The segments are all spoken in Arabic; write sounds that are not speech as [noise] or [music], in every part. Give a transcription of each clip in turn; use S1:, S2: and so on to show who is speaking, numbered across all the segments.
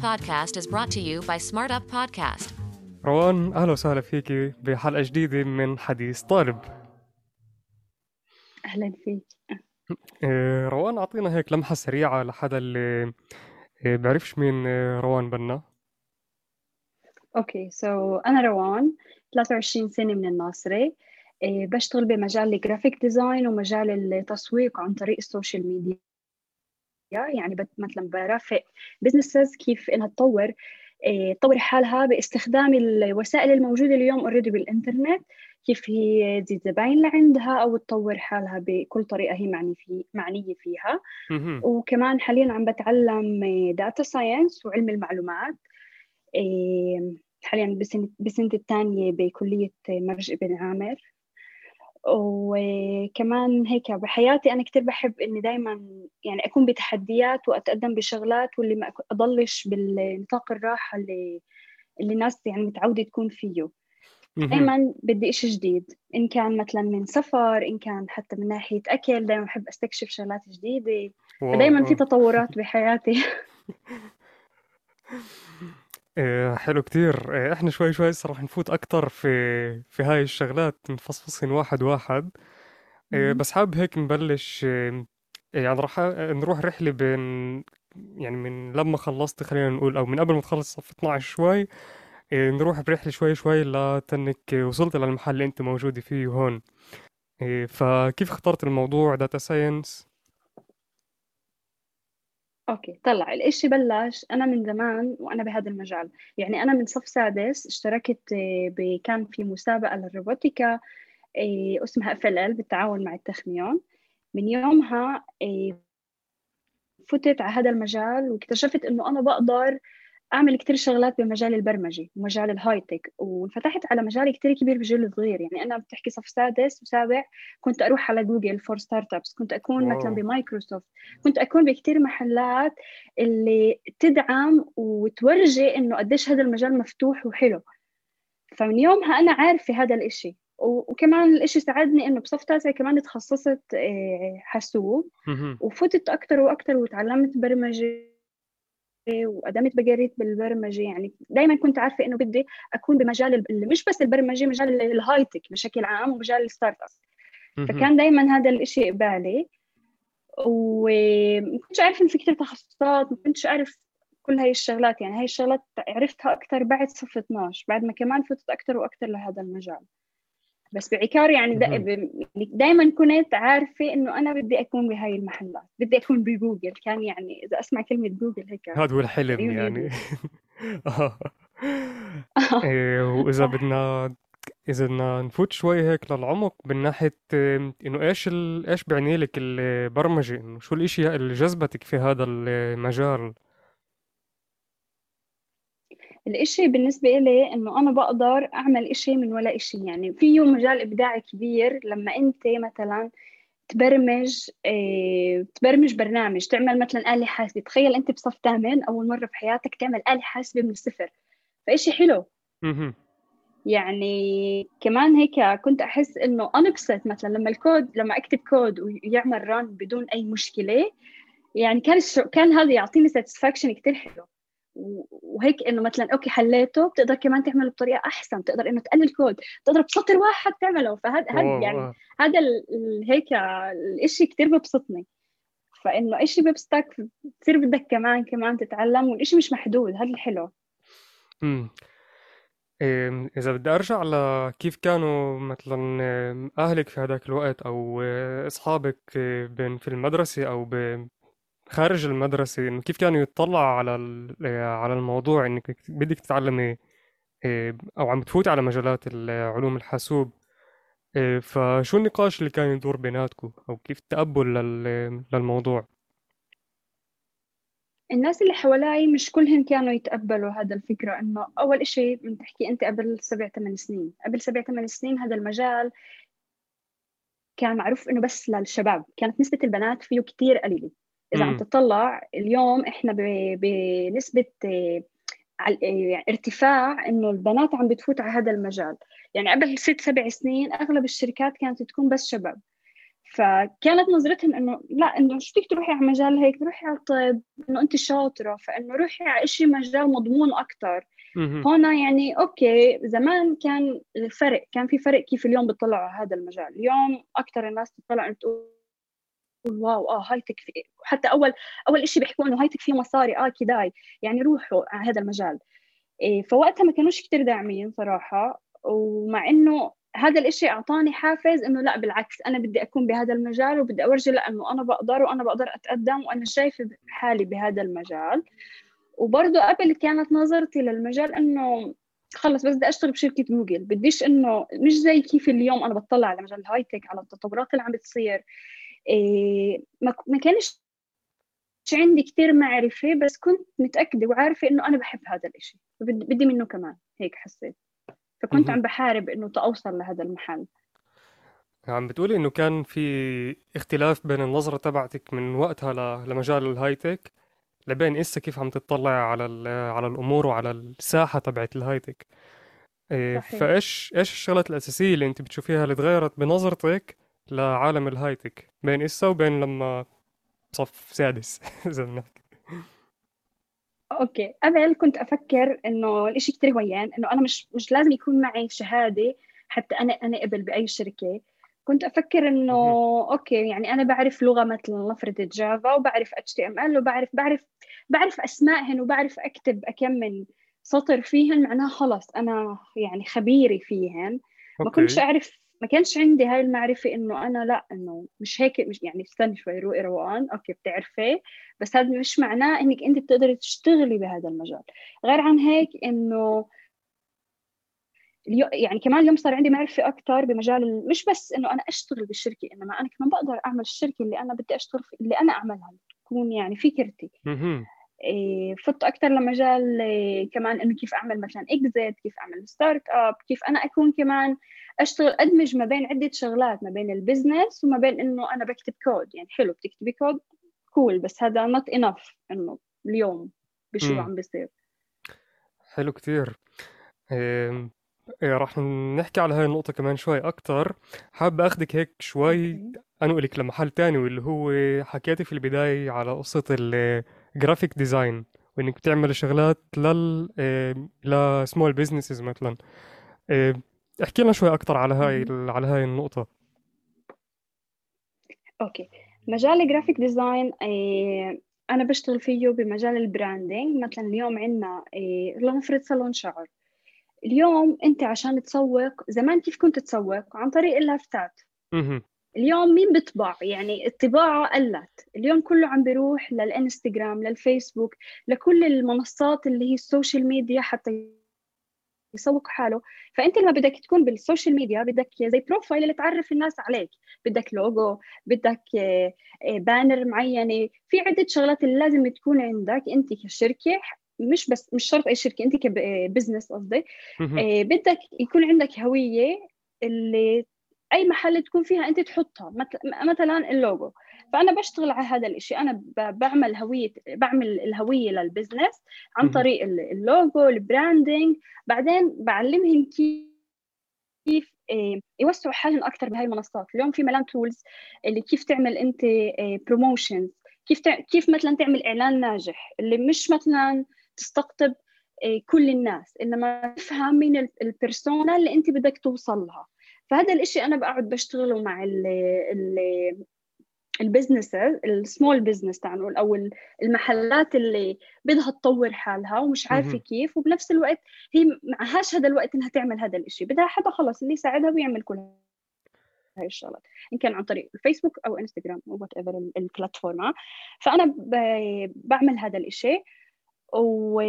S1: podcast is brought to you by Smart Up Podcast.
S2: روان أهلا وسهلا فيكي بحلقة جديدة من حديث طالب.
S3: أهلا فيك.
S2: إيه، روان أعطينا هيك لمحة سريعة لحدا اللي إيه، بيعرفش مين إيه، روان بنا.
S3: okay so أنا روان 23 سنة من الناصرة. بشتغل بمجال ال graphic design ومجال التسويق عن طريق ال social media يعني مثلا برافق businesses كيف إنها تطور إيه، تطور حالها باستخدام الوسائل الموجودة اليوم already بالإنترنت. كيف هي تزيد زباين لعندها أو تطور حالها بكل طريقة هي معني في معنية فيها. وكمان حاليا عم بتعلم data science وعلم المعلومات. إيه، حاليا بسنة الثانية بكلية مرج ابن عامر. وكمان هيك بحياتي أنا كتير بحب إني دايما يعني أكون بتحديات وأتقدم بشغلات واللي ما أضلش بالنطاق الراحة اللي اللي الناس يعني متعودة تكون فيه
S2: مهم.
S3: دايما بدي إشي جديد إن كان مثلا من سفر إن كان حتى من ناحية أكل دايما بحب أستكشف شغلات جديدة فدايما في. تطورات بحياتي [laughs]
S2: إيه، حلو كتير. إيه، إحنا شوي شوي هسه رح نفوت أكتر في في هاي الشغلات نفصفصهن واحد واحد. إيه،
S3: مهم.
S2: بس حابب هيك نبلش إيه، يعني رح نروح رحلة بين يعني من لما خلصت خلينا نقول أو من قبل ما تخلص صف 12 شوي إيه، نروح برحلة شوي شوي لتنك وصلت للمحل اللي أنت موجودة فيه هون. إيه، فكيف اخترت الموضوع؟ data science
S3: okay طلع. الإشي بلش أنا من زمان وأنا بهذا المجال. يعني أنا من صف سادس اشتركت آه، كان في مسابقة لل רובוטיקה آه، اسمها FLL بالتعاون مع التخنيون. من يومها آه، فتت على هذا المجال واكتشفت إنه أنا بقدر أعمل كتير شغلات بمجال البرمجة ومجال ال high tech وانفتحت على مجال كتير كبير بجيل صغير. يعني أنا بتحكي صف سادس وسابع كنت أروح على Google for Startups كنت أكون
S2: wow.
S3: مثلا بمايكروسوفت. كنت أكون بكتير محلات اللي تدعم وتورجي إنه قديش هذا المجال مفتوح وحلو. فمن يومها أنا عارفة هذا الإشي. وكمان الإشي ساعدني إنه بصف تاسع كمان تخصصت آه، حاسوب. وفتت أكتر وأكتر وتعلمت برمجة. وقدمت בגרות بالبرمجة يعني. دايما كنت عارفة إنه بدي أكون بمجال ال- مش بس البرمجة مجال ال- ال high tech بشكل عام ومجال ال
S2: startup.
S3: فكان دايما هذا الإشي قبالي وما كنتش أعرف إنه في كتير تخصصات ما كنتش أعرف كل هاي الشغلات. يعني هاي الشغلات عرفتها أكتر بعد صف 12 بعد ما كمان فتت أكتر وأكتر لهذا المجال. بس بعكار يعني. دائما كنت عارفة إنه أنا بدي أكون بهاي المحلات. بدي أكون بجوجل. كان يعني إذا أسمع كلمة جوجل هيك
S2: هذا هو الحلم يعني. [laughs] إيه، وإذا بدنا إذا بدنا نفوت شوي هيك للعمق من ناحية إنه إيش ال... إيش بيعني لك البرمجة؟ إنه شو الإشي اللي جذبتك في هذا المجال؟
S3: الإشي بالنسبة إلي إنه أنا بقدر أعمل إشي من ولا إشي. يعني فيه مجال إبداعي كبير لما أنت مثلا تبرمج إيه تبرمج برنامج تعمل مثلا آلة حاسبة. تخيل أنت بصف ثامن أول مرة في حياتك تعمل آلة حاسبة من الصفر. فإشي حلو. يعني كمان هيك كنت أحس إنه أنبسط مثلا لما الكود لما أكتب كود ويعمل ران بدون أي مشكلة يعني كان كان هذا يعطيني satisfaction كتير حلو. وهيك إنه مثلا okay حليته بتقدر كمان تعمله بطريقة أحسن بتقدر إنه تقلل كود تقدر بسطر واحد تعمله فهذا هذا يعني
S2: آه.
S3: هذا هيك الإشي كتير ببسطني فإنه إشي بيبسطك بتصير بدك كمان كمان تتعلم والإشي مش محدود هذا الحلو.
S2: إيه، إذا بدي أرجع لكيف كانوا مثلا إيه، أهلك في هذاك الوقت أو إيه، أصحابك بين في المدرسة أو خارج المدرسة إنه كيف كانوا يتطلعوا على على الموضوع إنك بدك تتعلمي إيه، أو عم تفوتي على مجالات ال- علوم الحاسوب. إيه، فشو النقاش اللي كان يدور بيناتكم أو كيف التقبل لل- للموضوع؟
S3: الناس اللي حوالي مش كلهم كانوا يتقبلوا هذا الفكرة إنه أول إشي من تحكي أنت قبل سبع ثمان سنين. قبل سبع ثمان سنين هذا المجال كان معروف إنه بس للشباب. كانت نسبة البنات فيه كتير قليلة. إذا عم. تطلع اليوم إحنا ب- بنسبة آه، آه، ارتفاع إنه البنات عم بتفوت على هذا المجال. يعني قبل ست سبع سنين أغلب الشركات كانت تكون بس شباب. فكانت نظرتهم إنه لا إنه شو بدك تروحي على مجال هيك؟ روحي على الطب إنه أنت شاطرة. فإنه روحي على شيء مجال مضمون أكثر هون يعني أوكي زمان كان الفرق كان في فرق كيف اليوم بيطلعوا على هذا المجال. اليوم أكثر الناس تطلع إنه wow آه high-tech في حتى أول أول شيء بيحكوا إنه high-tech فيه مصاري آه כדאי يعني روحوا على هذا المجال. إيه فوقتها ما كانوش كثير داعمين صراحة ومع إنه هذا الإشي أعطاني حافز إنه لا بالعكس أنا بدي أكون بهذا المجال وبدي أورجي لا إنه أنا بقدر وأنا بقدر أتقدم وأنا شايفة حالي بهذا المجال. وبرضه قبل كانت نظرتي للمجال إنه خلص بس بدي أشتغل بشركة جوجل بديش إنه مش زي كيف اليوم أنا بطلع على مجال ال high-tech على التطورات اللي عم بتصير. ما كانش عندي كثير معرفة بس كنت متأكدة وعارفة إنه أنا بحب هذا الإشي بدي منه كمان هيك حسيت. فكنت عم بحارب إنه توصل لهذا المحل.
S2: عم بتقولي إنه كان في اختلاف بين النظرة تبعتك من وقتها لمجال ال high-tech لبين إسا كيف عم تطلع على على الأمور وعلى الساحة تبعت ال high-tech إيه، فايش إيش الشغلات الأساسية اللي أنت بتشوفيها اللي تغيرت بنظرتك لعالم ال high-tech بين إسا وبين لما صف سادس [laughs] زي ما نحكي
S3: أوكي. قبل كنت أفكر إنه الإشي كثير هويان إنه أنا مش مش لازم يكون معي شهادة حتى أنا أنا اقبل بأي شركة. كنت أفكر إنه okay يعني أنا بعرف لغة مثلا نفرض Java وبعرف HTML وبعرف بعرف بعرف أسمائهن وبعرف أكتب كم من سطر فيهن معناها خلص أنا يعني خبيرة فيهن. ما كنتش أعرف ما كانش عندي هاي المعرفة إنه أنا لا إنه مش هيك مش يعني استني شوي روقي روقان okay بتعرفي. بس هذا مش معناه إنك أنت بتقدري تشتغلي بهذا المجال. غير عن هيك إنه يعني كمان اليوم صار عندي معرفة أكثر بمجال مش بس إنه أنا أشتغل بالشركة إنما أنا كمان بقدر أعمل الشركة اللي أنا بدي أشتغل اللي أنا أعملها تكون يعني فكرتي فت أكثر لمجال إيه، كمان إنه كيف أعمل مثلا exit كيف أعمل startup كيف أنا أكون كمان أشتغل أدمج ما بين عدة شغلات ما بين ال business وما بين إنه أنا بكتب كود. يعني حلو بتكتبي code cool بس هذا not enough إنه اليوم بشو عم بيصير.
S2: حلو كثير إيه راح نحكي على هاي النقطة كمان شوي أكتر. حابب أخذك هيك شوي أنقلك لمحل تاني واللي هو حكيتي في البداية على قصة graphic design وإنك بتعمل شغلات لل ل small businesses مثلا. آه، احكي لنا شوي أكثر على هاي على هاي النقطة.
S3: okay. مجال ال graphic design آه، أنا بشتغل فيه بمجال ال branding مثلا اليوم عندنا آه، لنفرض صالون شعر. اليوم أنت عشان تسوق زمان كيف كنت تسوق؟ عن طريق اللافتات. اليوم مين بيطبع يعني الطباعة قلت. اليوم كله عم بيروح للإنستغرام للفيسبوك لكل المنصات اللي هي ال social media حتى يسوق حاله. فأنت لما بدك تكون بال social media بدك زي profile اللي تعرف الناس عليك. بدك لوجو بدك banner آه، معينة. في عدة شغلات اللي لازم تكون عندك أنت كشركة. مش بس مش شرط أي شركة أنت ك business قصدي. آه، بدك يكون عندك هوية اللي أي محل تكون فيها أنت تحطها مثلا اللوجو. فأنا بشتغل على هذا الشيء أنا بعمل هوية بعمل الهوية لل business عن طريق ال logo ال branding بعدين بعلمهم كيف كيف آه، يوسعوا حالهم أكثر بهاي المنصات. اليوم في ملان tools اللي كيف تعمل أنت promotions آه، كيف كيف مثلا تعمل إعلان ناجح. اللي مش مثلا تستقطب آه، كل الناس. إنما تفهم مين ال persona اللي أنت بدك توصل لها. فهذا الإشي أنا بقعد بشتغله مع ال ال ال businesses ال small business تعال نقول أو المحلات اللي بدها تطور حالها ومش عارفة كيف وبنفس الوقت هي معهاش هذا الوقت إنها تعمل هذا الشيء بدها حدا خلص اللي يساعدها ويعمل كل هاي الشغلات إن كان عن طريق الفيسبوك أو إنستغرام أو whatever ال platform فأنا بعمل هذا الشيء و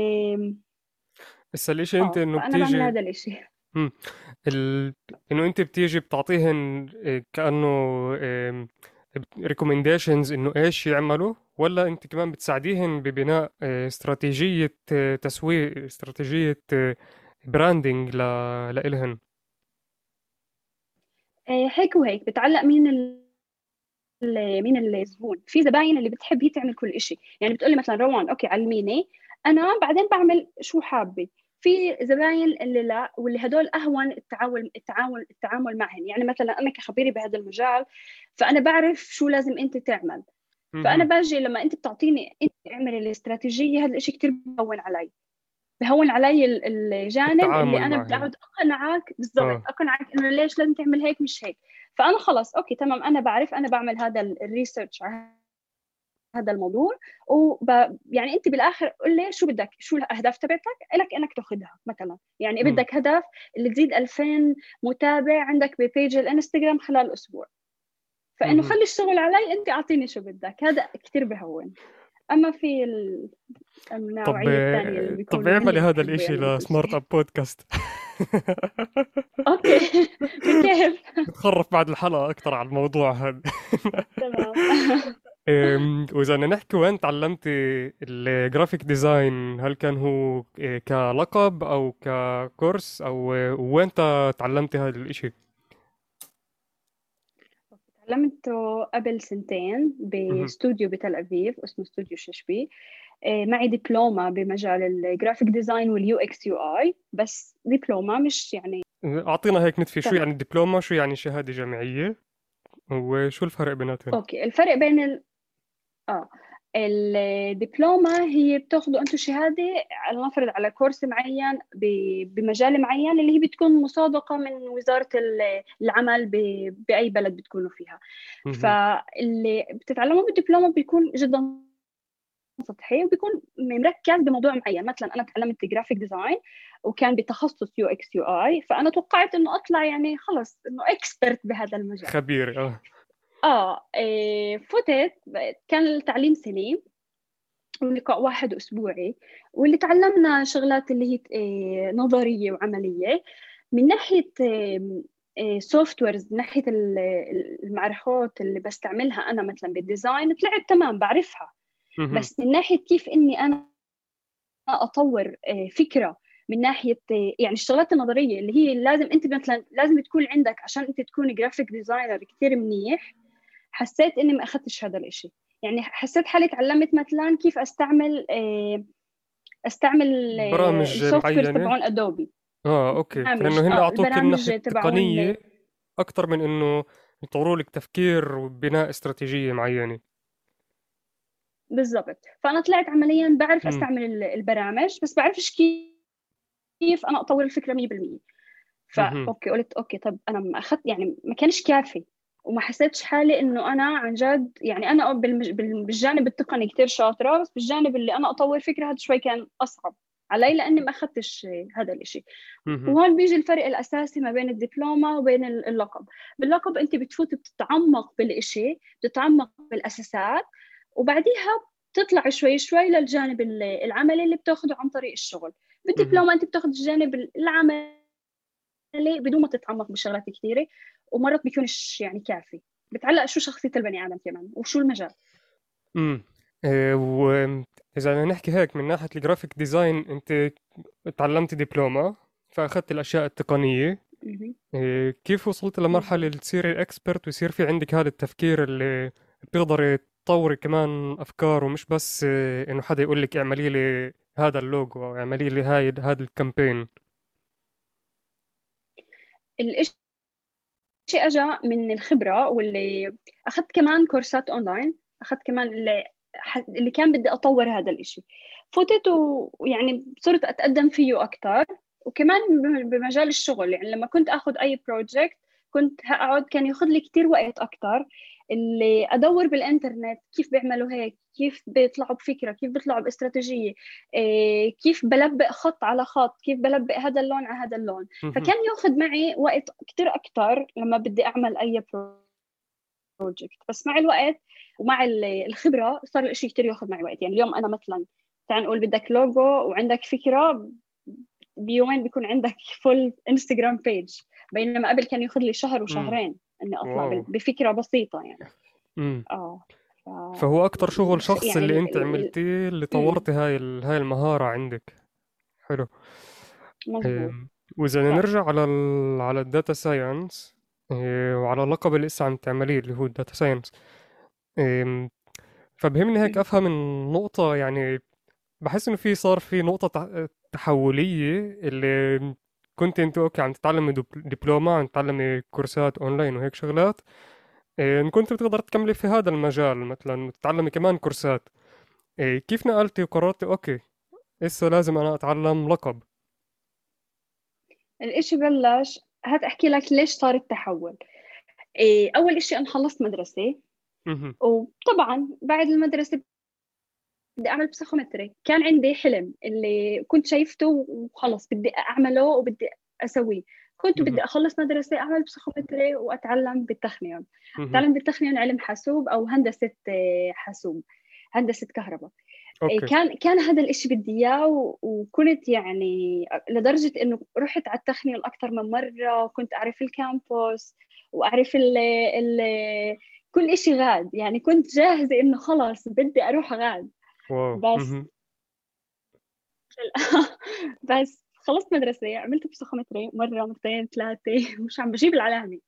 S2: بس الشيء أنت إنه
S3: بتيجي بعمل هذا الشيء
S2: ال... إنه أنت بتيجي بتعطيهن آه، كأنه recommendations إنه إيش يعملوا ولا أنت كمان بتساعديهن ببناء آه، استراتيجية آه، تسويق استراتيجية branding ل... لإلهن؟
S3: هيك وهيك بتعلق مين ال... مين الزبون في زباين اللي بتحب هي تعمل كل شيء يعني بتقولي مثلا روان okay علميني. أنا بعدين بعمل شو حابة. في زباين اللي لا واللي هدول أهون التعامل التعامل التعامل معهم. يعني مثلا أنا كخبيرة بهذا المجال فأنا بعرف شو لازم أنت تعمل. فأنا باجي لما أنت بتعطيني أنت اعملي الاستراتيجية هذا الشيء كثير بهون علي. بهون علي الجانب اللي أنا بدي اقعد أقنعك بالضبط آه. أقنعك إنه ليش لازم تعمل هيك مش هيك. فأنا خلص okay تمام أنا بعرف أنا بعمل هذا ال research على هذا الموضوع وب... يعني أنت بالآخر قول لي شو بدك شو الأهداف تبعتك؟ لك إنك تاخذها مثلا. يعني م. بدك هدف اللي تزيد 2000 متابع عندك ب page الإنستغرام خلال أسبوع فإنه خلي الشغل علي أنت أعطيني شو بدك. هذا كثير بهون. أما في النوعية الثانية اللي
S2: طب اعملي هذا الإشي ل Smart Up بودكاست
S3: okay. [laughs] كيف
S2: نتخرف بعد الحلقة أكثر على الموضوع هذا.
S3: تمام. [laughs]
S2: وإذا بدنا نحكي وين تعلمتي ال graphic design هل كان هو إيه، كلقب أو ك course أو وين تعلمتي هذا الإشي؟
S3: تعلمته قبل سنتين باستوديو بتل أبيب اسمه استوديو ششبي. آه، معي دبلومة بمجال ال graphic design وال UX UI بس دبلومة مش يعني
S2: أعطينا هيك نتفي شو يعني دبلومة شو يعني شهادة جامعية. وشو الفرق بيناتهم؟
S3: أوكي الفرق بين ال... آه. الدبلومة هي بتاخذوا أنتم شهادة على نفرض على course معين بمجال معين اللي هي بتكون مصادقة من وزارة العمل بأي بلد بتكونوا فيها. فاللي بتتعلموا بالدبلومة بيكون جدا سطحي وبيكون مركز بموضوع معين. مثلا أنا تعلمت graphic design وكان بتخصص UX UI فأنا توقعت إنه أطلع يعني خلص إنه expert بهذا المجال.
S2: خبير آه.
S3: آه إيه فتت كان التعليم سليم ولقاء واحد أسبوعي واللي تعلمنا شغلات اللي هي إيه نظرية وعملية. من ناحية إيه softwares من ناحية المعرفات اللي بستعملها أنا مثلا بال design طلعت تمام بعرفها. بس من ناحية كيف إني أنا أطور إيه فكرة من ناحية يعني الشغلات النظرية اللي هي لازم أنت مثلا لازم تكون عندك عشان أنت تكون graphic designer كثير منيح حسيت إني ما أخذتش هذا الإشي. يعني حسيت حالي تعلمت مثلا كيف أستعمل آه، أستعمل
S2: آه، برامج معينه
S3: تبعون Adobe
S2: آه أوكي. لأنه هن آه، أعطوك الناحيه التقنية أكثر من إنه يطوروا لك تفكير وبناء استراتيجية معينة.
S3: بالضبط. فأنا طلعت عمليا بعرف أستعمل البرامج بس بعرفش كيف أنا أطور الفكرة 100% فا okay قلت okay طب أنا ما أخذت يعني ما كانش كافي. وما حسيتش حالي إنه أنا عن جد يعني أنا بالجانب التقني كثير شاطرة بس بالجانب اللي أنا أطور فكرة هذا شوي كان أصعب علي لأني ما اخذتش هذا الشيء وهون بيجي الفرق الأساسي ما بين الدبلومة وبين اللقب. باللقب أنت بتفوت بتتعمق بالشيء بتتعمق بالأساسات وبعديها بتطلع شوي شوي للجانب العملي اللي بتاخذه عن طريق الشغل. بالدبلومة أنت بتاخذ الجانب العملي بدون ما تتعمق بشغلات كثيره ومرات بيكونش يعني كافي. بتعلق شو شخصية البني آدم كمان؟ وشو المجال؟
S2: امم إيه واذا نحكي هيك من ناحية ال graphic design أنت تعلمتي دبلومة فأخذت الأشياء التقنية. إيه كيف وصلت لمرحلة اللي تصيري expert ويصير في عندك هذا التفكير اللي بتقدري تطوري كمان أفكار ومش بس إيه إنه حدا يقول لك اعملي لي هذا اللوجو أو اعملي لي هاي هذا ال campaign
S3: الاشي اجى من الخبرة واللي أخذت كمان كورسات أونلاين أخذت كمان اللي اللي كان بدي أطور هذا الإشي. فتت ويعني صرت أتقدم فيه أكثر وكمان بمجال الشغل يعني لما كنت آخذ أي project كنت هقعد كان ياخذ لي كثير وقت أكثر اللي أدور بالإنترنت كيف بيعملوا هيك كيف بيطلعوا بفكرة كيف بيطلعوا باستراتيجية إيه كيف بلبق خط على خط كيف بلبق هذا اللون على هذا اللون. فكان ياخذ معي وقت كثير أكثر لما بدي أعمل أي project بس مع الوقت ومع الخبرة صار الشيء كثير ياخذ معي وقت. يعني اليوم أنا مثلا تعال نقول بدك لوجو وعندك فكرة بيومين بيكون عندك full Instagram page بينما قبل كان ياخذ لي شهر وشهرين. إني أطلع wow. بفكرة بسيطة يعني.
S2: آه ف... فهو أكثر شغل شخص يعني اللي أنت عملتيه اللي طورتي هاي هاي المهارة عندك. حلو.
S3: مظبوط.
S2: وإذا نرجع على ال... على ال data science وعلى اللقب اللي لسه عم تعمليه اللي هو ال data science. فبهمني هيك أفهم النقطة يعني بحس إنه في صار في نقطة التحولية اللي كنت انت okay عم تتعلمي دبلومة عم تتعلمي كورسات اونلاين وهيك شغلات. إيه كنت بتقدر تكملي في هذا المجال مثلا تتعلمي كمان كورسات. إيه كيف نقلتي وقررتي؟ okay. هسه لازم أنا أتعلم لقب.
S3: الإشي بلش هات أحكي لك ليش صار التحول. إيه أول إشي أنا خلصت مدرسة. وطبعا بعد المدرسة بدي أعمل بسيكومتري كان عندي حلم اللي كنت شايفته وخلص بدي أعمله وبدي أسويه. كنت بدي أخلص مدرسة أعمل بسيكومتري وأتعلم بالتخنيون اتعلم بالتخنيون علم حاسوب أو هندسة آه، حاسوب هندسة كهرباء. okay. كان كان هذا الإشي بدي إياه وكنت يعني لدرجة إنه رحت على التخنيون أكثر من مرة وكنت أعرف ال campus وأعرف ال ال كل إشي غاد. يعني كنت جاهزة إنه خلص بدي أروح غاد. wow. بس. [laughs] بس. خلصت مدرسة عملت بسيكومتري مرة مرتين ثلاثة. [laughs] مش عم بجيب العلامة.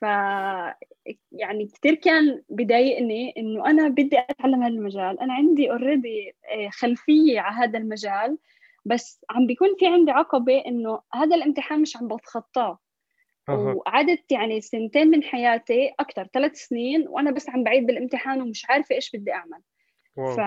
S3: ف يعني كثير كان بضايقني إنه أنا بدي أتعلم هذا المجال. أنا عندي already آه، خلفية على هذا المجال. بس عم بيكون في عندي عقبة إنه هذا الامتحان مش عم بتخطاه. وقعدت يعني سنتين من حياتي أكثر ثلاث سنين وأنا بس عم بعيد بالامتحان ومش عارفة إيش بدي أعمل. wow. ف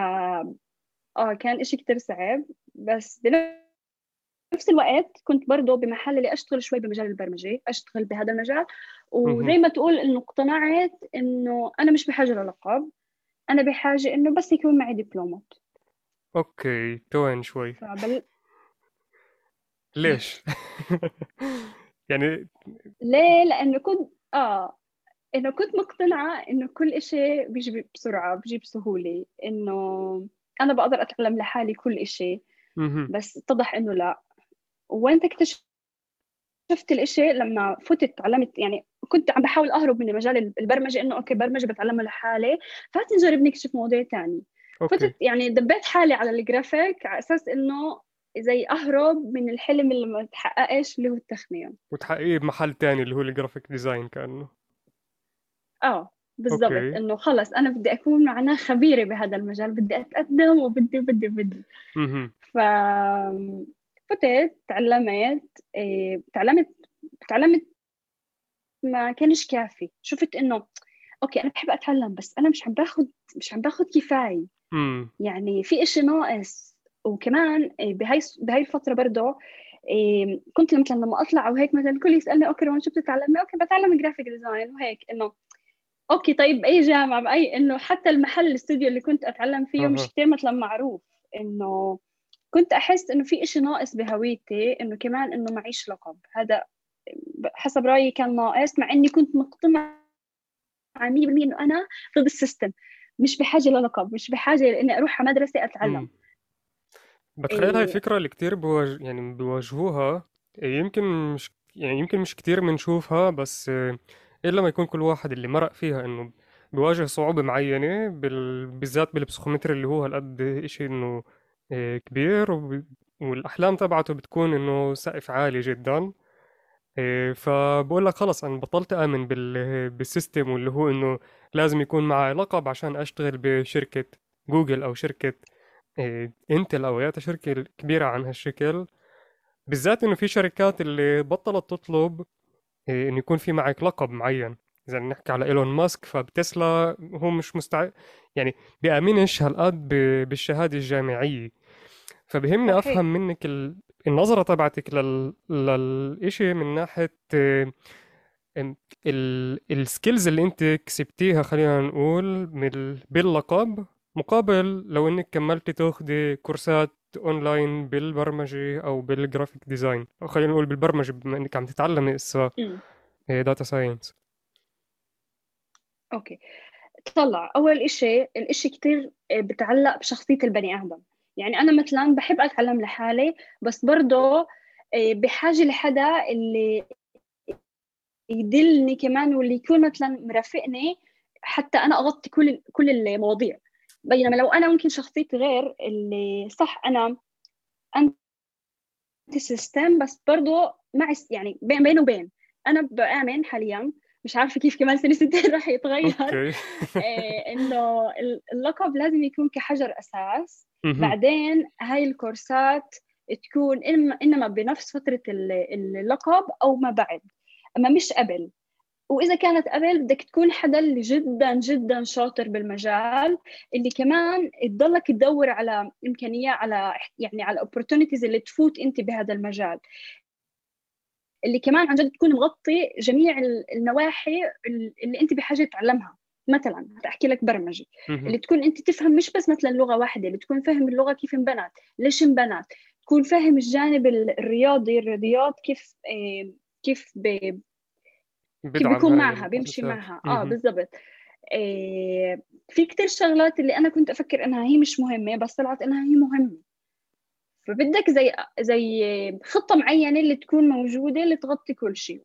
S3: آه كان إشي كتير صعب. بس بنفس الوقت كنت برضه بمحل اللي أشتغل شوي بمجال البرمجة أشتغل بهذا المجال. وزي ما تقول إنه اقتنعت إنه أنا مش بحاجة للقب. أنا بحاجة إنه بس يكون معي دبلومات.
S2: أوكي توين شوي. فبل... ليش؟ [laughs] يعني
S3: ليه؟ لأنه كنت آه إنه كنت مقتنعة إنه كل إشي بيجي بسرعة بيجي بسهولة. إنه أنا بقدر أتعلم لحالي كل إشي. بس اتضح إنه لا. وين اكتشفت الإشي؟ لما فتت تعلمت. يعني كنت عم بحاول أهرب من مجال البرمجة إنه okay برمجة بتعلمها لحالي. فات نجرب نكشف مواضيع تاني okay. فتت يعني دبيت حالي على الجرافيك على أساس إنه زي أهرب من الحلم اللي ما تحققش اللي هو التخنيون
S2: وتحققيه بمحل تاني اللي هو ال graphic design
S3: كأنه؟ آه بالضبط. إنه خلص أنا بدي أكون معناه خبيرة بهذا المجال بدي أتقدم وبدي بدي بدي. ف فتت تعلمت إيه، تعلمت تعلمت ما كانش كافي. شفت إنه okay أنا بحب أتعلم بس أنا مش عم باخذ مش عم باخذ كفاية. يعني في إشي ناقص. وكمان إيه، بهاي بهاي الفترة برضه إيه كنت مثلا لما أطلع أو هيك مثلا الكل يسألني okay روان شو بتتعلمي okay بتعلم graphic design وهيك إنه okay طيب باي جامعة بأي إنه حتى المحل الاستوديو اللي كنت أتعلم فيه مش كثير مثلا معروف إنه كنت أحس إنه في إشي ناقص بهويتي إنه كمان إنه معيش لقب. هذا حسب رأيي كان ناقص مع إني كنت مقتنعة 100% إنه أنا ضد السيستم. مش بحاجة للقب مش بحاجة لاني أروح على مدرسة أتعلم.
S2: بتخيل هاي الفكرة. اللي كتير بواج... يعني بيواجهوها يمكن مش يعني يمكن مش كتير بنشوفها بس إلا ما يكون كل واحد اللي مرق فيها إنه بيواجه صعوبة معينة بال... بالذات بالبسخومتر اللي هو هالقد إشي إنه آه، كبير وب... والأحلام تبعته بتكون إنه سقف عالي جدا. آه، فبقول لك خلص أنا بطلت آمن بال... بال system واللي هو إنه لازم يكون معي لقب عشان أشتغل بشركة جوجل أو شركة آه، إنتل أو ياتا شركة كبيرة عن هالشكل. بالذات إنه في شركات اللي بطلت تطلب انه يكون في معك لقب معين اذا نحكي على إيلون ماسك فبتسلا هو مش مستعد يعني بيامنش هالقد بالشهادة الجامعية فبهمني صحيح. أفهم منك ال... النظرة تبعتك لل... للإشي من ناحية ال... ال skills اللي أنت كسبتيها خلينا نقول من باللقب مقابل لو إنك كملتي تاخذي كورسات اونلاين بالبرمجة أو بال graphic design أو خلينا نقول بالبرمجة بما إنك عم تتعلمي هسه data science
S3: okay. طلع. أول إشي الإشي كتير بتعلق بشخصية البني آدم. يعني أنا مثلا بحب أتعلم لحالي بس برضه آه، بحاجة لحدا اللي يدلني كمان واللي يكون مثلا مرافقني حتى أنا أغطي كل كل المواضيع. بينما لو أنا ممكن شخصيتي غير اللي صح أنا انت سيستم بس برضه مع يعني بين بين وبين. أنا بآمن حاليا مش عارفة كيف كمان سنة سنتين [laughs] راح يتغير. إيه إنه اللقب لازم يكون كحجر أساس. بعدين هاي الكورسات تكون إنما بنفس فترة اللقب أو ما بعد. أما مش قبل. وإذا كانت قبل بدك تكون حدا اللي جدا جدا شاطر بالمجال اللي كمان تضلك تدور على امكانيات على يعني على الاوبورتونيتيز اللي تفوت أنت بهذا المجال. اللي كمان عن جد تكون مغطي جميع النواحي اللي أنت بحاجة تتعلمها مثلا أحكي لك برمجة. اللي تكون أنت تفهم مش بس مثلا لغة واحدة اللي تكون فاهم اللغة كيف انبنت ليش انبنت تكون فاهم الجانب الرياضي الرياضيات كيف كيف كيف بيكون معها بيمشي معها. آه بالضبط. إيه في كتير شغلات اللي أنا كنت أفكر إنها هي مش مهمة بس طلعت إنها هي مهمة. فبدك زي زي خطة معينة اللي تكون موجودة اللي تغطي كل شيء.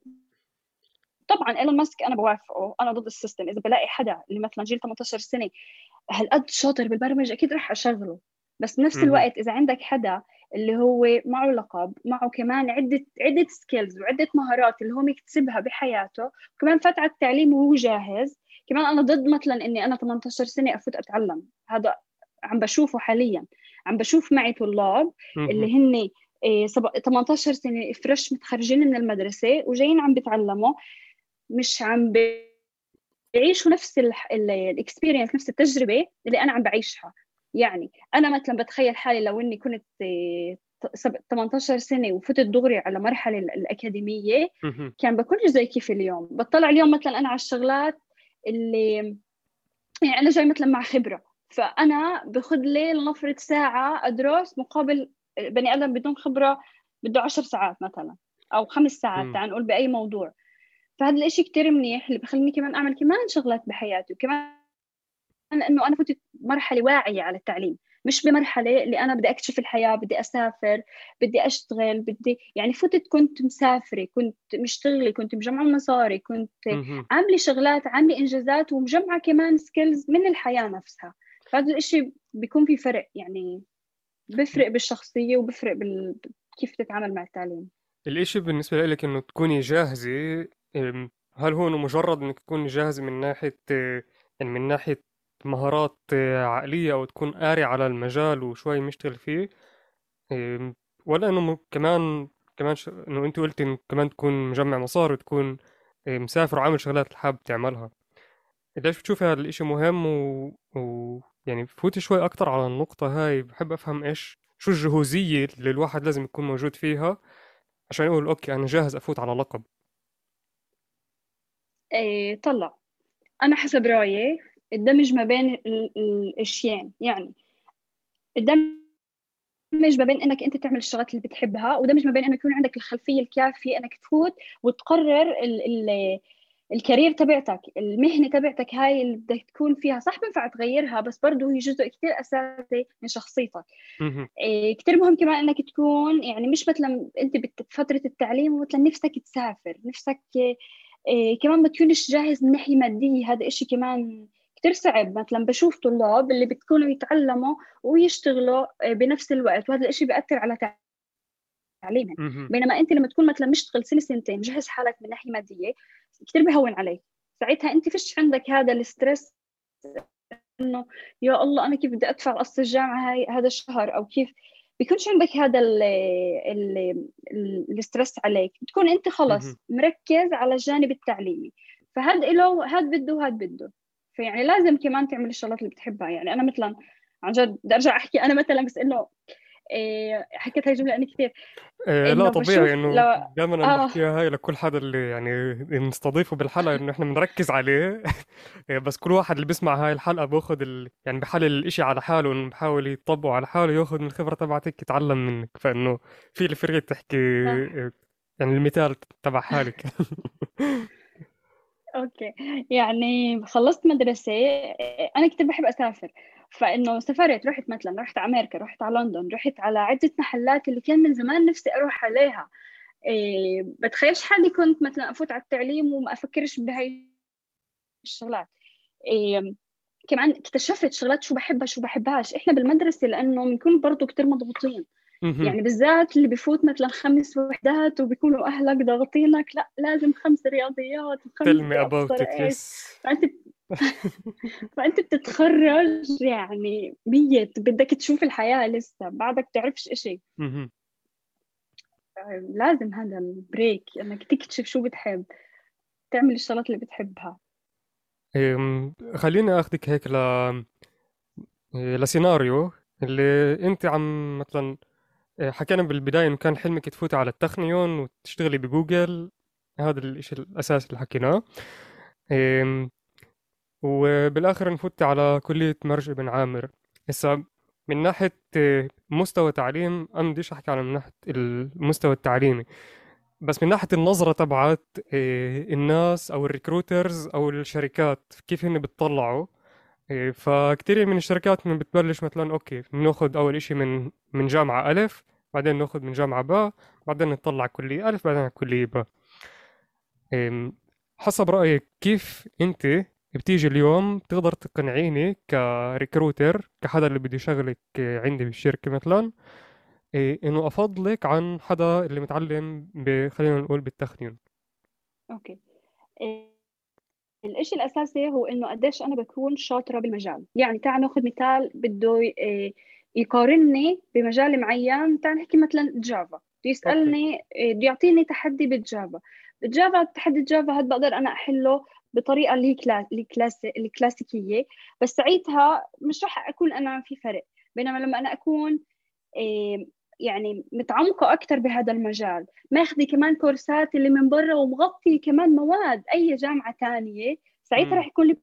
S3: طبعا إيلون ماسك أنا بوافقه. أنا ضد ال system. إذا بلاقي حدا اللي مثلا جيل 18 سنة هالقد شاطر بالبرمجة؟ أكيد رح أشغله. بس بنفس الوقت إذا عندك حدا اللي هو معه لقب معه كمان عدة عدة skills وعدة مهارات اللي هو مكتسبها بحياته وكمان فات على التعليم وهو جاهز. كمان أنا ضد مثلا إني أنا 18 سنة أفوت أتعلم. هذا عم بشوفه حاليا. عم بشوف معي طلاب اللي هن 18 إيه، سنة fresh متخرجين من المدرسة وجايين عم بيتعلموا مش عم بيعيشوا نفس ال experience نفس التجربة اللي أنا عم بعيشها. يعني أنا مثلا بتخيل حالي لو إني كنت 18 سنة وفتت دغري على مرحلة الأكاديمية كان بكون زي كيف اليوم. بطلع اليوم مثلا أنا على الشغلات اللي يعني أنا جاي مثلا مع خبرة. فأنا باخذ لي لنفرض ساعة أدرس مقابل بني آدم بدون خبرة بده 10 ساعات مثلا أو خمس ساعات تعال نقول بأي موضوع. فهذا الإشي كتير منيح اللي بخليني كمان أعمل كمان شغلات بحياتي وكمان إنه أنا فتت مرحلة واعية على التعليم مش بمرحلة اللي أنا بدي أكتشف الحياة بدي أسافر بدي أشتغل بدي يعني فتت كنت مسافرة كنت مشتغلة كنت مجمعة مصاري كنت عاملة شغلات عاملة إنجازات ومجمعة كمان سكيلز من الحياة نفسها. فهذا الشيء بيكون في فرق يعني بفرق بالشخصية وبفرق بال... كيف تتعامل مع التعليم.
S2: الإشي بالنسبة لك إنه تكوني جاهزة هل هو إنه مجرد إنك تكوني جاهزة من ناحية يعني من ناحية مهارات عقلية أو تكون قاري على المجال وشوي مشتغل فيه. ولا إنه كمان كمان ش... إنه أنت قلت إنه كمان تكون مجمع مصاري وتكون مسافر وعامل شغلات اللي حابب تعملها. ليش بتشوفي هذا الإشي مهم و... و... يعني فوتي شوي أكتر على النقطة هاي بحب أفهم إيش شو الجهوزية اللي الواحد لازم يكون موجود فيها عشان يقول okay أنا جاهز أفوت على لقب.
S3: إيه طلع. أنا حسب رأيي الدمج ما بين الاشياء يعني الدمج ما بين إنك أنت تعمل الشغلات اللي بتحبها ودمج ما بين إنه يكون عندك الخلفية الكافية إنك تفوت وتقرر ال ال الكارير تبعتك المهنة تبعتك هاي اللي بدك تكون فيها. صح بينفع تغيرها بس برضه هي جزء كثير أساسي من شخصيتك. إيه كثير مهم كمان إنك تكون يعني مش مثلا أنت بفتره التعليم مثلا نفسك تسافر نفسك إيه كمان ما تكونش جاهز من ناحية مادية. هذا إشي كمان كتير صعب. مثلا بشوف طلاب اللي بتكونوا يتعلموا ويشتغلوا آه، بنفس الوقت وهذا الشيء بيأثر على تعليمهم بينما أنت لما تكون مثلا مشتغل سنة سنتين مجهز حالك من ناحية مادية كثير بهون عليك. ساعتها أنت فيش عندك هذا ال stress إنه يا الله أنا كيف بدي أدفع قسط الجامعة هاي هذا الشهر؟ أو كيف؟ بيكونش عندك هذا ال stress عليك. بتكون أنت خلص مركز على الجانب التعليمي. فهذا له هذا بده وهذا بده. فيعني لازم كمان تعمل الشغلات اللي بتحبها. يعني أنا مثلا عن جد بدي أرجع أحكي. أنا مثلا بس إنه إيه حكيت هاي الجمله أنا كثير
S2: إيه لا طبيعي إنه لو... دائما آه. بحكيها هاي لكل حدا اللي يعني نستضيفه بالحلقة إنه إحنا بنركز عليه. [laughs] إيه، بس كل واحد اللي بيسمع هاي الحلقة باخذ ال... يعني بحلل الإشي على حاله إنه بحاول يطبقه على حاله ياخذ من الخبرة تبعتك يتعلم منك. فإنه في الفريق تحكي آه. يعني المثال تبع حالك. [laughs]
S3: أوكي. يعني خلصت مدرسة أنا كنت بحب أسافر. فإنه سافرت رحت مثلا رحت على أمريكا رحت على لندن رحت على عدة محلات اللي كان من زمان نفسي أروح عليها. إيه بتخيلش حالي كنت مثلا أفوت على التعليم وما أفكرش بهاي الشغلات. إيه كمان اكتشفت شغلات شو بحبها شو بحبهاش. إحنا بالمدرسة لأنه بنكون برضه كتير مضغوطين. يعني بالذات اللي بفوت مثلا خمس وحدات وبيكونوا أهلك ضاغطينك لا لازم خمس رياضيات
S2: about it yes.
S3: فأنت [laughs] فأنت بتتخرج يعني ميت بدك تشوف الحياة لسه بعدك تعرفش إشي. لازم هذا ال break إنك تكتشف شو بتحب تعمل الشغلات اللي بتحبها.
S2: خليني آخذك هيك ل لسيناريو اللي أنت عم مثلا إيه، حكينا بالبداية إنه كان حلمك تفوتي على التخنيون وتشتغلي بجوجل. هذا الإشي الاساسي اللي حكيناه. أم، وبالآخر نفوتي على كلية مرج بن عامر. هسا من ناحية إيه، مستوى تعليم أنا بديش أحكي على من ناحية المستوى التعليمي. بس من ناحية النظرة تبعت إيه، الناس أو ال recruiters أو الشركات كيف هن بتطلعوا. إيه، فكتير من الشركات من بتبلش مثلا okay بناخد أول إشي من من جامعة ألف بعدين ناخد من جامعة باء بعدين نطلع كلية ألف بعدين على كلية باء إيه، حسب رأيك كيف أنت بتيجي اليوم بتقدر تقنعيني ك recruiter كحدا اللي بدي يشغلك عندي بالشركة مثلا إيه إنه أفضلك عن حدا اللي متعلم. خلينا نقول
S3: بالتخنيون okay الإشي الأساسي هو إنه قديش أنا بكون شاطرة بالمجال. يعني تعال ناخذ مثال بده إيه، يقارني بمجال معين. تعال نحكي مثلا Java بده يسألني إيه، بده يعطيني تحدي بال Java بال Java تحدي ال Java هذا بقدر أنا أحله بطريقة اللي هي كلاس الكلاسيكيه بس ساعتها مش راح أكون أنا في فرق. بينما لما أنا أكون يعني متعمقة أكثر بهذا المجال. ماخذة كمان كورسات اللي من برا ومغطي كمان مواد أي جامعة ثانية ساعتها رح يكون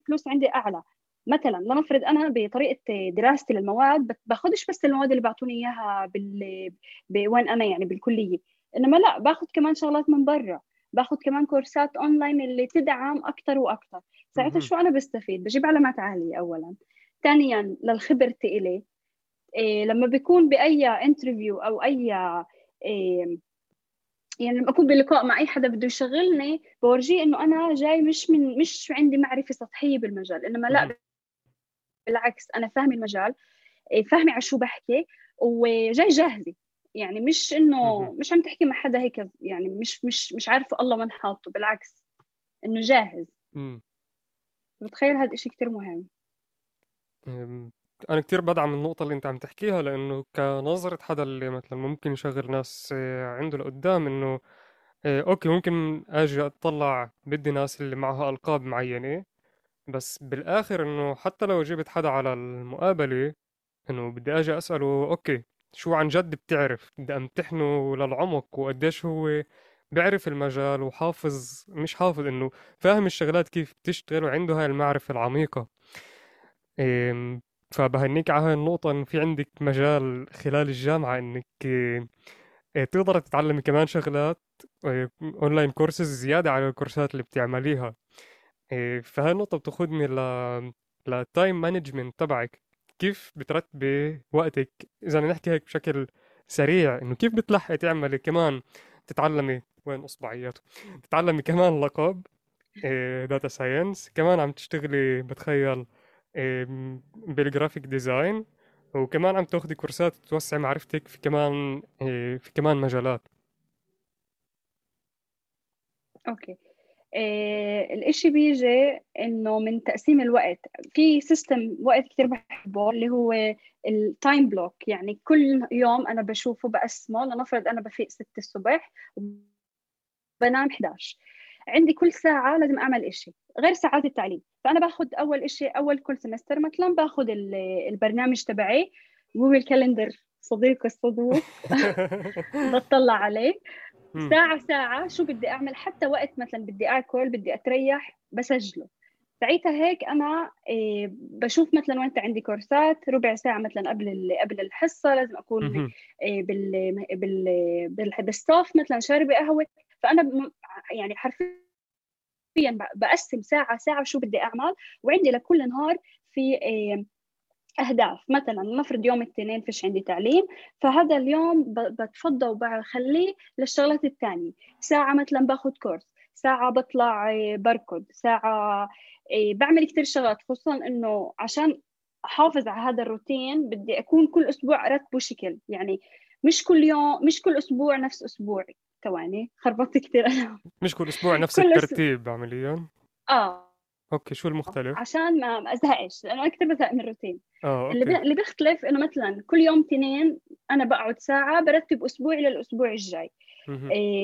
S3: الفلوس عندي أعلى. مثلا لنفرض أنا بطريقة دراستي للمواد باخذش بس المواد اللي بيعطوني إياها بال... وين أنا يعني بالكلية. إنما لا باخذ كمان شغلات من برا. باخذ كمان كورسات أونلاين اللي تدعم أكثر وأكثر ساعتها شو أنا بستفيد؟ بجيب علامات عالية اولا. ثانيا للخبرتي إلي. لما بيكون بأي interview أو أي إيه يعني لما أكون بلقاء مع أي حدا بده يشغلني بورجيه إنه أنا جاي مش من مش عندي معرفة سطحية بالمجال إنما لا بالعكس أنا فاهمة المجال إيه فاهمة على شو بحكي وجاي جاهزة. يعني مش إنه مش عم تحكي مع حدا هيك يعني مش مش مش عارفة الله من حاطه بالعكس إنه جاهز. بتخيل هذا الشيء كثير مهم.
S2: أنا كتير بدعم النقطة اللي أنت عم تحكيها لأنه كنظرة حدا اللي مثلا ممكن يشغل ناس آه، عنده لقدام إنه آه، أوكي ممكن أجي أطلع بدي ناس اللي معها ألقاب معينة بس بالآخر إنه حتى لو جبت حدا على المقابلة إنه بدي أجي أسأله أوكي شو عن جد بتعرف؟ بدي أمتحنه للعمق وقديش هو بيعرف المجال وحافظ مش حافظ إنه فاهم الشغلات كيف بتشتغل وعنده هاي المعرفة العميقة. فبهنيك على هاي النقطة إن في عندك مجال خلال الجامعة إنك آه، تقدر تتعلمي كمان شغلات online courses زيادة على الكورسات اللي بتعمليها. آه، فهاي النقطة بتاخدني ل لل time management تبعك. كيف بترتبي وقتك؟ إذا نحكي هيك بشكل سريع إنه كيف بتلحقي تعملي كمان تتعلمي وين إصبعياته تتعلمي كمان لقب data science كمان عم تشتغلي بتخيل بال graphic design وكمان عم تاخذي كورسات توسعي معرفتك في كمان آه، في كمان مجالات.
S3: okay. إيه الإشي بيجي إنه من تقسيم الوقت. في system وقت كثير بحبه اللي هو ال time block يعني كل يوم أنا بشوفه بقسمه. لنفرض أنا بفيق 6 الصبح وبنام 11 عندي كل ساعة لازم أعمل إشي غير ساعات التعليم. فأنا باخذ أول إشي أول كل semester مثلا باخذ البرنامج تبعي Google Calendar صديق الصدوق. [laughs] بطلع عليه. ساعة ساعة شو بدي أعمل؟ حتى وقت مثلا بدي آكل بدي أتريح بسجله. ساعتها هيك أنا إيه بشوف مثلا وين عندي كورسات ربع ساعة مثلا قبل قبل الحصة لازم أكون إيه بال بال بالستاف مثلا شاربة قهوة. فأنا يعني حرفيا بقسم ساعة ساعة شو بدي أعمل وعندي لكل نهار في أهداف. مثلا نفرض يوم الاثنين فيش عندي تعليم فهذا اليوم بتفضى وبخليه للشغلات الثانية. ساعة مثلا باخذ كورس ساعة بطلع بركض ساعة بعمل كثير شغلات خصوصا إنه عشان أحافظ على هذا الروتين بدي أكون كل أسبوع ارتبه شكل يعني مش كل يوم مش كل أسبوع نفس أسبوعي. ثواني خربطت كثير أنا [laughs]
S2: مش كل أسبوع نفس كل الترتيب أس... عمليا
S3: آه.
S2: okay شو المختلف؟
S3: عشان ما ما أزهقش لأنه أنا كثير بزهق من الروتين.
S2: آه
S3: اللي اللي بيختلف إنه مثلا كل يوم تنين أنا بقعد ساعة برتب أسبوعي للأسبوع الجاي. إيه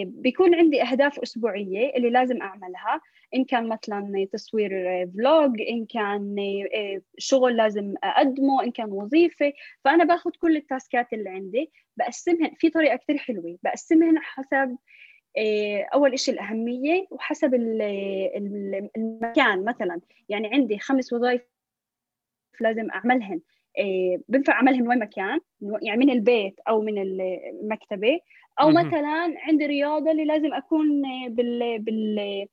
S3: بيكون عندي أهداف أسبوعية اللي لازم أعملها. إن كان مثلا تصوير vlog إن كان إيه شغل لازم أقدمه إن كان وظيفة. فأنا باخذ كل التاسكات اللي عندي بقسمهن في طريقة كثير حلوة. بقسمهن حسب إيه، أول إشي الأهمية وحسب ال- ال- المكان مثلا. يعني عندي خمس وظائف لازم أعملهن. إيه، بنفع أعملهن وين مكان يعني من البيت أو من المكتبة أو
S2: مهم.
S3: مثلا عندي رياضة اللي لازم أكون بال, بال...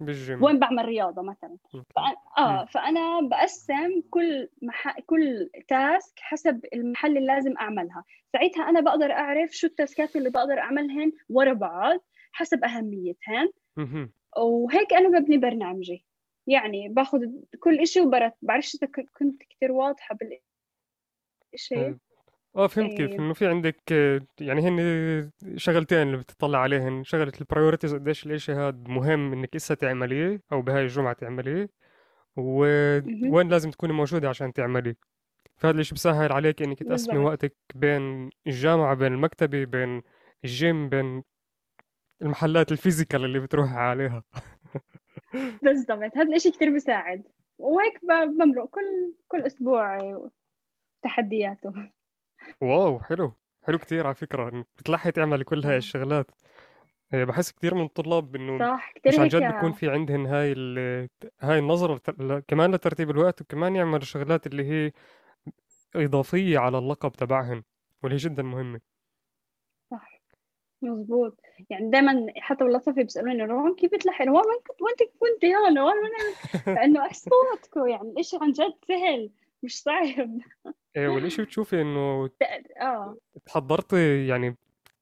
S2: بالجيم
S3: وين بعمل رياضة مثلا. فأنا آه فأنا بقسم كل مح... كل تاسك حسب المحل اللي لازم أعملها ساعتها أنا بقدر أعرف شو التاسكات اللي بقدر أعملهن ورا بعض حسب أهميتهن
S2: مهم.
S3: وهيك أنا ببني برنامجي يعني باخذ كل إشي وبرت بعرفش إذا ك- كنت كتير واضحة بالإشي
S2: آه آه، فهمت كيف.
S3: إيه.
S2: إنه في عندك آه، يعني هن شغلتين اللي بتطلع عليهن. شغلة ال priorities قديش الاشي هاد مهم إنك إسا تعمليه أو بهاي الجمعة تعمليه. ووين لازم تكوني موجودة عشان تعمليه. فهذا الإشي بسهل عليك إنك تقسمي وقتك بين الجامعة بين المكتبة بين الجيم بين المحلات ال physical اللي بتروح عليها. [laughs]
S3: بالضبط. هذا الإشي كتير بيساعد وهيك بمرق. كل كل أسبوع تحدياته
S2: wow حلو. حلو كتير على فكرة. انك بتلحقي تعملي كل هاي
S3: آه.
S2: الشغلات. آه، بحس كتير من الطلاب إنه
S3: صح
S2: مش
S3: كتير
S2: عن جد بيكون في عندهن هاي ال... هاي النظرة كمان لترتيب الوقت وكمان يعملوا شغلات اللي هي إضافية على اللقب تبعهن واللي هي جدا مهمة.
S3: صح مزبوط. يعني دائما حتى والله بيسألوني روان كيف بتلحقي روان وين كنت؟ وين كنت؟ هون روان لأنه [laughs] أصواتكم يعني الإشي عن جد سهل. مش صعب.
S2: إيه، والإشي بتشوفي إنه [laughs]
S3: آه.
S2: تحضرتي يعني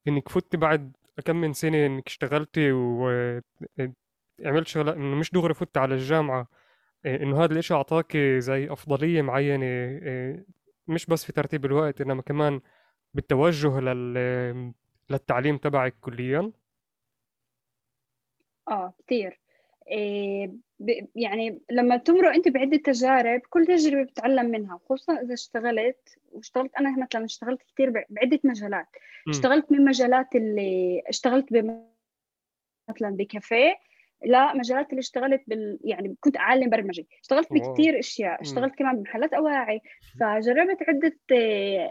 S2: إنك فتي بعد كم من سنة إنك اشتغلتي وعملت شغلات إنه مش دغري فتي على الجامعة إيه، إنه هذا الإشي أعطاكي زي أفضلية معينة إيه، مش بس في ترتيب الوقت إنما كمان بالتوجه لل... للتعليم تبعك كليا؟
S3: آه كثير يعني لما تمرق أنت بعدة تجارب كل تجربة بتتعلم منها خصوصا إذا اشتغلت واشتغلت أنا مثلا اشتغلت كثير ب- بعدة مجالات.
S2: مم.
S3: اشتغلت من مجالات اللي اشتغلت ب- مثلا بكافيه لا مجالات اللي اشتغلت بال يعني كنت أعلم برمجة. اشتغلت بكثير
S2: أشياء.
S3: اشتغلت كمان بمحلات أواعي. فجربت عدة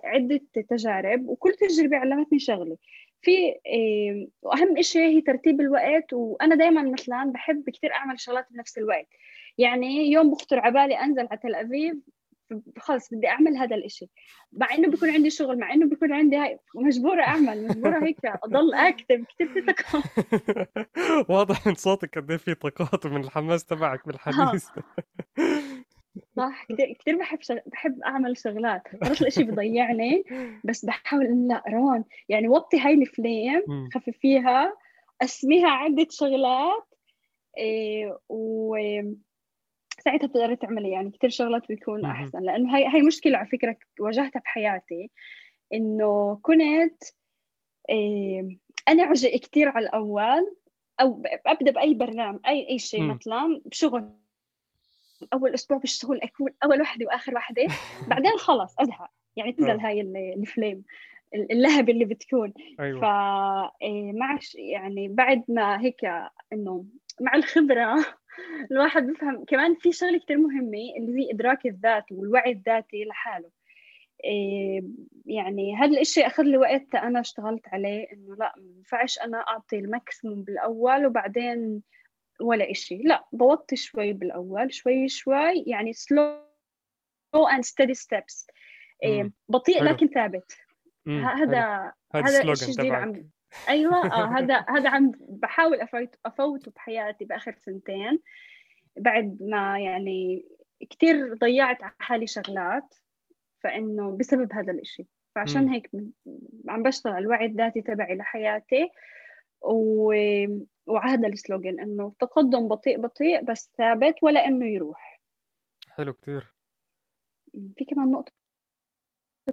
S3: عدة تجارب وكل تجربة علمتني شغله في آه، وأهم شيء هي ترتيب الوقت وأنا دائما مثلا بحب كثير أعمل شغلات بنفس الوقت. يعني يوم بخطر على بالي أنزل على تل ابيب خلص بدي أعمل هذا الإشي. مع إنه بيكون عندي شغل مع إنه بيكون عندي هاي مجبورة أعمل مجبورة هيك أضل أكتب كثير في [laughs]
S2: واضح من صوتك قد إيه في طاقات ومن الحماس تبعك بالحديث. [laughs]
S3: صح كثير كثير بحب شغ... بحب أعمل شغلات مرات الاشي بضيعني [laughs] بس بحاول إن لا روان يعني وطي هاي الفليم. خففيها قسميها عدة شغلات إيه و ساعتها بتقدري تعملي يعني كثير شغلات بيكون. أحسن لأنه هاي هاي مشكلة على فكرة واجهتها بحياتي إنه كنت إيه انعجق كثير على الأول أو أبدأ بأي برنامج اي أي شيء. مثلا بشغل أول أسبوع بالشغل أكون أول وحدة وآخر وحدة. [laughs] بعدين خلص أزهق. يعني تنزل
S2: آه.
S3: هاي ال- الفليم اللهب اللي بتكون. ف
S2: أيوه
S3: إيه، مع ش- يعني بعد ما هيك إنه مع الخبرة [laughs] الواحد بيفهم كمان في شغلة كتير مهمة اللي هي إدراك الذات والوعي الذاتي لحاله. إيه، يعني هذا الإشي أخذ لي وقت أنا اشتغلت عليه إنه لا ما ينفعش أنا أعطي ال maximum بالأول وبعدين ولا إشي. لا بوطي شوي بالأول شوي شوي يعني slow and steady steps. إيه، بطيء
S2: حلو.
S3: لكن ثابت.
S2: حلو.
S3: هذا
S2: هذا
S3: الشيء جديد عم أيوه آه هذا هذا عم بحاول أفوت أفوته بحياتي بآخر سنتين. بعد ما يعني كثير ضيعت على حالي شغلات فإنه بسبب هذا الإشي. فعشان هيك عم بشتغل الوعي الذاتي تبعي لحياتي. و... وعهد السلوغان إنه تقدم بطيء بطيء بس ثابت ولا إنه يروح.
S2: حلو كتير.
S3: في كمان نقطة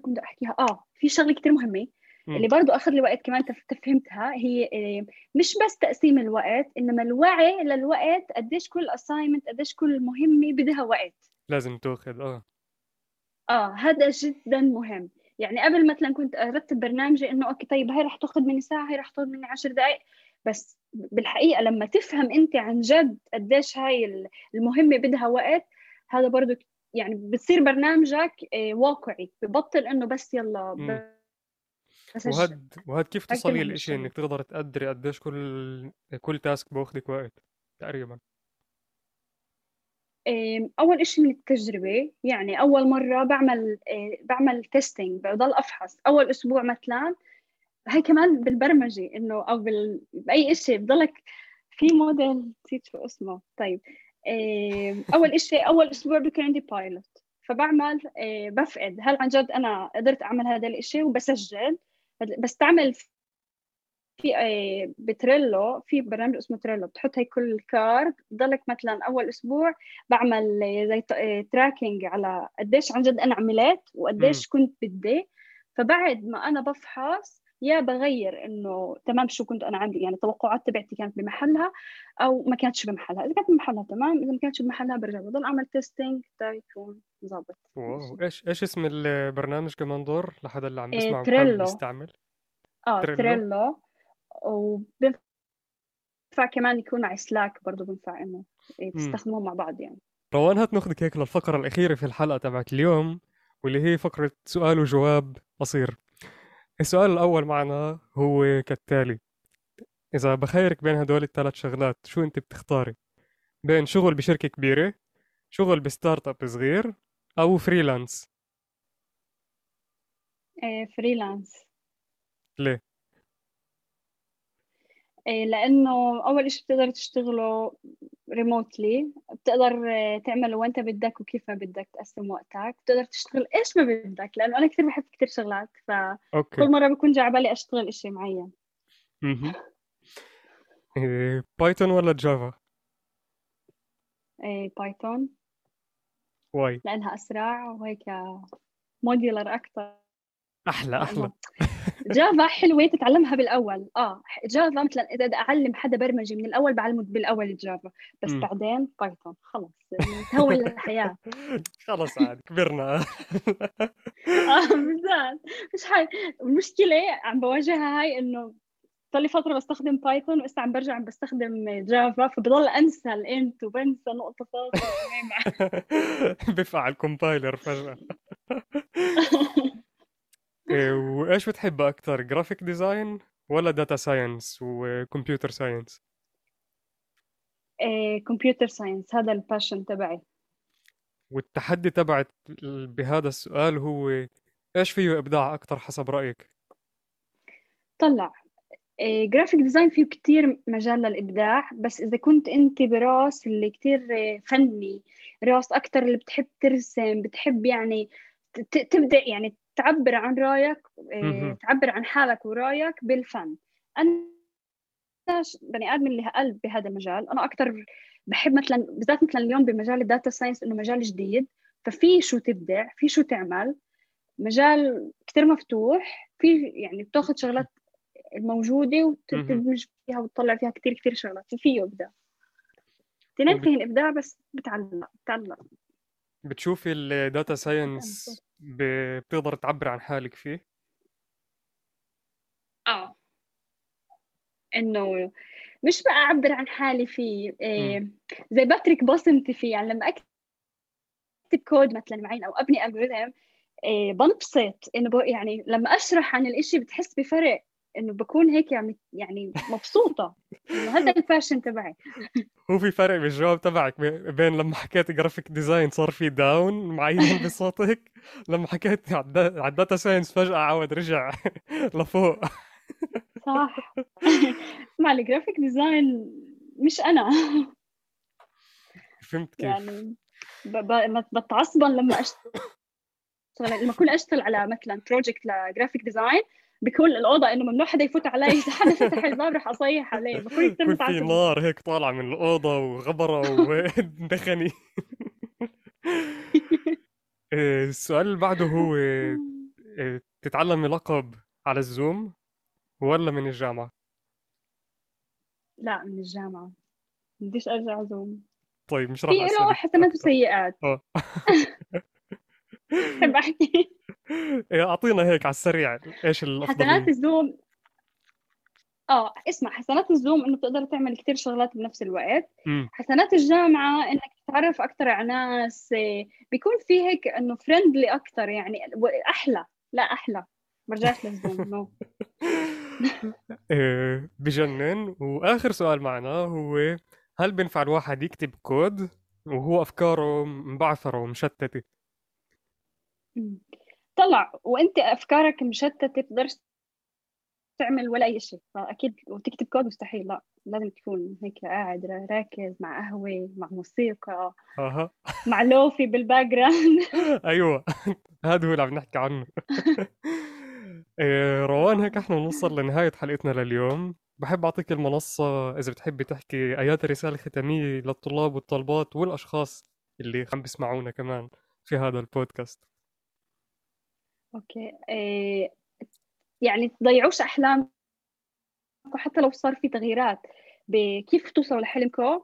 S3: كنت بدي أحكيها. آه في شغلة كثير مهمة
S2: مم.
S3: اللي برضو أخذ لي وقت كمان تف- تفهمتها. هي آه، مش بس تقسيم الوقت إنما الوعي للوقت قديش كل اساينمنت قديش كل مهمة بدها وقت.
S2: لازم تأخذ آه.
S3: آه هذا جدا مهم. يعني قبل مثلا كنت ارتب برنامجي إنه okay طيب هاي رح تاخذ مني ساعة هاي رح تاخذ مني عشر دقائق بس بالحقيقة لما تفهم أنت عن جد قديش هاي المهمة بدها وقت هذا برضو يعني بتصير برنامجك آه، واقعي. ببطل إنه بس يلا بس
S2: وهاد وهاد كيف
S3: كلها الإشي.
S2: إنك تقدر تقدري قديش كل كل task بأخذك وقت تقريبا؟
S3: إيه، أول إشي من التجربة يعني أول مرة بعمل إيه، بعمل testing بضل أفحص. أول أسبوع مثلا هاي كمان بالبرمجة إنه أو بال... بأي إشي بضلك في موديل نسيت شو اسمه. طيب إيه، أول إشي أول أسبوع بيكون عندي pilot فبعمل بفقد. هل عن جد أنا قدرت أعمل هذا الإشي وبسجل؟ بستعمل في آه، ب Trello في برنامج اسمه Trello بتحط هي كل card بضلك مثلا أول أسبوع بعمل آه، زي tracking على قديش عن جد أنا عملت وقديش كنت بدي. فبعد ما أنا بفحص يا بغير إنه تمام شو كنت أنا عندي يعني التوقعات تبعتي كانت بمحلها أو ما كانتش بمحلها. إذا كانت بمحلها تمام إذا ما كانتش بمحلها برجع بضل أعمل testing يكون ظابط.
S2: wow. إيش إيش اسم البرنامج كمان دور لحدا اللي عم
S3: إيه،
S2: بيسمع وحابب
S3: Trello.
S2: يستعمل؟
S3: آه
S2: Trello.
S3: Trello. وبنفع كمان يكون مع Slack برضه بنفع إنه إيه، تستخدموه مع بعض يعني.
S2: روان هات ناخذك هيك للفقرة الأخيرة في الحلقة تبعت اليوم واللي هي فقرة سؤال وجواب قصير. السؤال الأول معنا هو كالتالي. إذا بخيرك بين هدول الثلاث شغلات شو أنت بتختاري؟ بين شغل بشركة كبيرة شغل ب startup صغير أو freelance
S3: إيه، freelance
S2: ليه؟
S3: إيه، لأنه أول إشي بتقدر تشتغله remotely بتقدر إيه، تعمله وأنت بدك وكيف ما بدك تقسم وقتك. بتقدر تشتغل إيش ما بدك لأنه أنا كثير بحب كثير شغلات فكل مرة بكون جاي على بالي أشتغل إشي معين.
S2: Python ولا Java؟
S3: إيه، Python
S2: Why.
S3: لأنها أسرع وهيك modular أكتر.
S2: أحلى أحلى. [laughs]
S3: Java حلوة تتعلمها بالأول. آه Java مثلا إذا بدي أعلم حدا برمجة من الأول بعلمه بالأول ال Java بس
S2: مم.
S3: بعدين Python خلص. تهون الحياة. [laughs]
S2: خلص عاد كبرنا. [laughs]
S3: آه بالذات مش حال المشكلة عم بواجهها هاي إنه صار لي فترة بستخدم Python وإسا عم برجع عم بستخدم Java فبضل أنسى ال int وبنسى نقطة فاصلة. وميم.
S2: بيفعل compiler فجأة. [laughs] إيه، وإيش بتحب أكتر graphic design ولا data science و computer
S3: science؟ computer science هذا ال passion تبعي
S2: والتحدي تبعت بهذا السؤال هو إيش فيه إبداع أكتر حسب رأيك؟
S3: طلع graphic design فيه كتير مجال للإبداع بس إذا كنت أنت براس اللي كتير فني راس أكتر اللي بتحب ترسم بتحب يعني تبدأ يعني تعبر عن آه،
S2: مهم.
S3: تعبر عن حالك ورأيك بالفن. أنا ش- بني آدم اللي قلب بهذا المجال. أنا أكتر بحب مثلا بالذات مثلا اليوم بمجال ال data science إنه مجال جديد ففي شو تبدع في شو تعمل. مجال كتير مفتوح في يعني بتأخذ شغلات الموجودة. وتدمج فيها وتطلع فيها كتير كتير شغلات فيه إبداع اثنين
S2: وبت-
S3: فيهن إبداع بس بتعلق بتعلق.
S2: بتشوفي ال data science بتقدر تعبر عن حالك فيه؟
S3: آه. إنه مش بقى أعبر عن حالي فيه إيه زي بترك بصمتي فيه. يعني لما أكتب كود مثلا معين أو أبني algorithm إيه بنبسط. إنه يعني لما أشرح عن الإشي بتحس بفرق إنه بكون هيك يعني يعني مبسوطة إنه هذا [laughs] ال passion تبعي.
S2: هو في فرق بالجواب تبعك بي- بين لما حكيت graphic design صار في down معين [laughs] بصوتك لما حكيت على الدا- على ال data science فجأة عاود رجع [laughs] لفوق.
S3: صح. اسمع ال graphic design مش أنا.
S2: فهمت كيف؟
S3: يعني بتعصبن لما اشتغل لما أكون أشتغل على مثلا project ل graphic design بكون الأوضة إنه ممنوع حدا يفوت علي. إذا حدا فتح [laughs] الباب رح أصيح عليه. بكون كثير
S2: في نار هيك طالعة من الأوضة وغبرة ودخني. [laughs] إيه، السؤال اللي بعده هو [laughs] إيه، تتعلمي لقب على الزوم ولا من الجامعة؟
S3: لا من الجامعة. بديش أرجع زوم
S2: طيب مش راح
S3: في له حسنات وسيئات.
S2: آه.
S3: بحب أحكي [laughs]
S2: إيه، أعطينا هيك على السريع إيش
S3: حسنات
S2: الأفضلية؟
S3: ال Zoom. آه اسمع حسنات ال Zoom إنه بتقدر تعمل كتير شغلات بنفس الوقت.
S2: امم
S3: حسنات الجامعة إنك تتعرف أكثر على ناس إيه، بيكون في هيك إنه friendly أكثر يعني أحلى لا أحلى. برجعش لل Zoom no [laughs]
S2: إيه، بجنن. وآخر سؤال معنا هو هل بينفع الواحد يكتب كود وهو أفكاره مبعثرة ومشتتة؟
S3: طلع وأنت أفكارك مشتتة بتقدرش تعمل ولا أي شيء. فأكيد وتكتب كود مستحيل لا لازم تكون هيك قاعد را- راكز مع قهوة مع موسيقى
S2: أها.
S3: مع lo-fi بال background [laughs]
S2: أيوة. هذا هو اللي عم نحكي عنه. [laughs] إيه، روان هيك إحنا بنوصل لنهاية حلقتنا لليوم. بحب أعطيك المنصة إذا بتحبي تحكي آيات الرسالة الختامية للطلاب والطالبات والأشخاص اللي عم بيسمعونا كمان في هذا البودكاست.
S3: Okay. إيه يعني تضيعوش احلامكم حتى لو صار في تغييرات بكيف توصلوا لحلمكم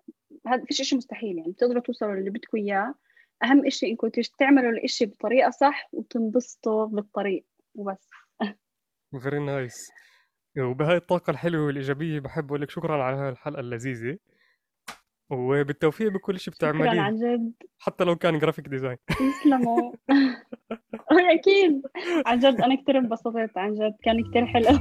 S3: هذا فيش إشي مستحيل. يعني بتقدروا توصلوا اللي بدكم إياه. أهم إشي إنكم تعملوا الإشي بطريقة صح وتنبسطوا بالطريق وبس.
S2: Very nice وبهاي الطاقة الحلوة والإيجابية بحب أقول لك شكرا على هاي الحلقة اللذيذة. وبالتوفيق بكل شيء
S3: شكرا
S2: بتعمليه.
S3: عن جد.
S2: حتى لو كان graphic design
S3: تسلموا أكيد. عن جد أنا كثير انبسطت عن جد. كان كثير حلو.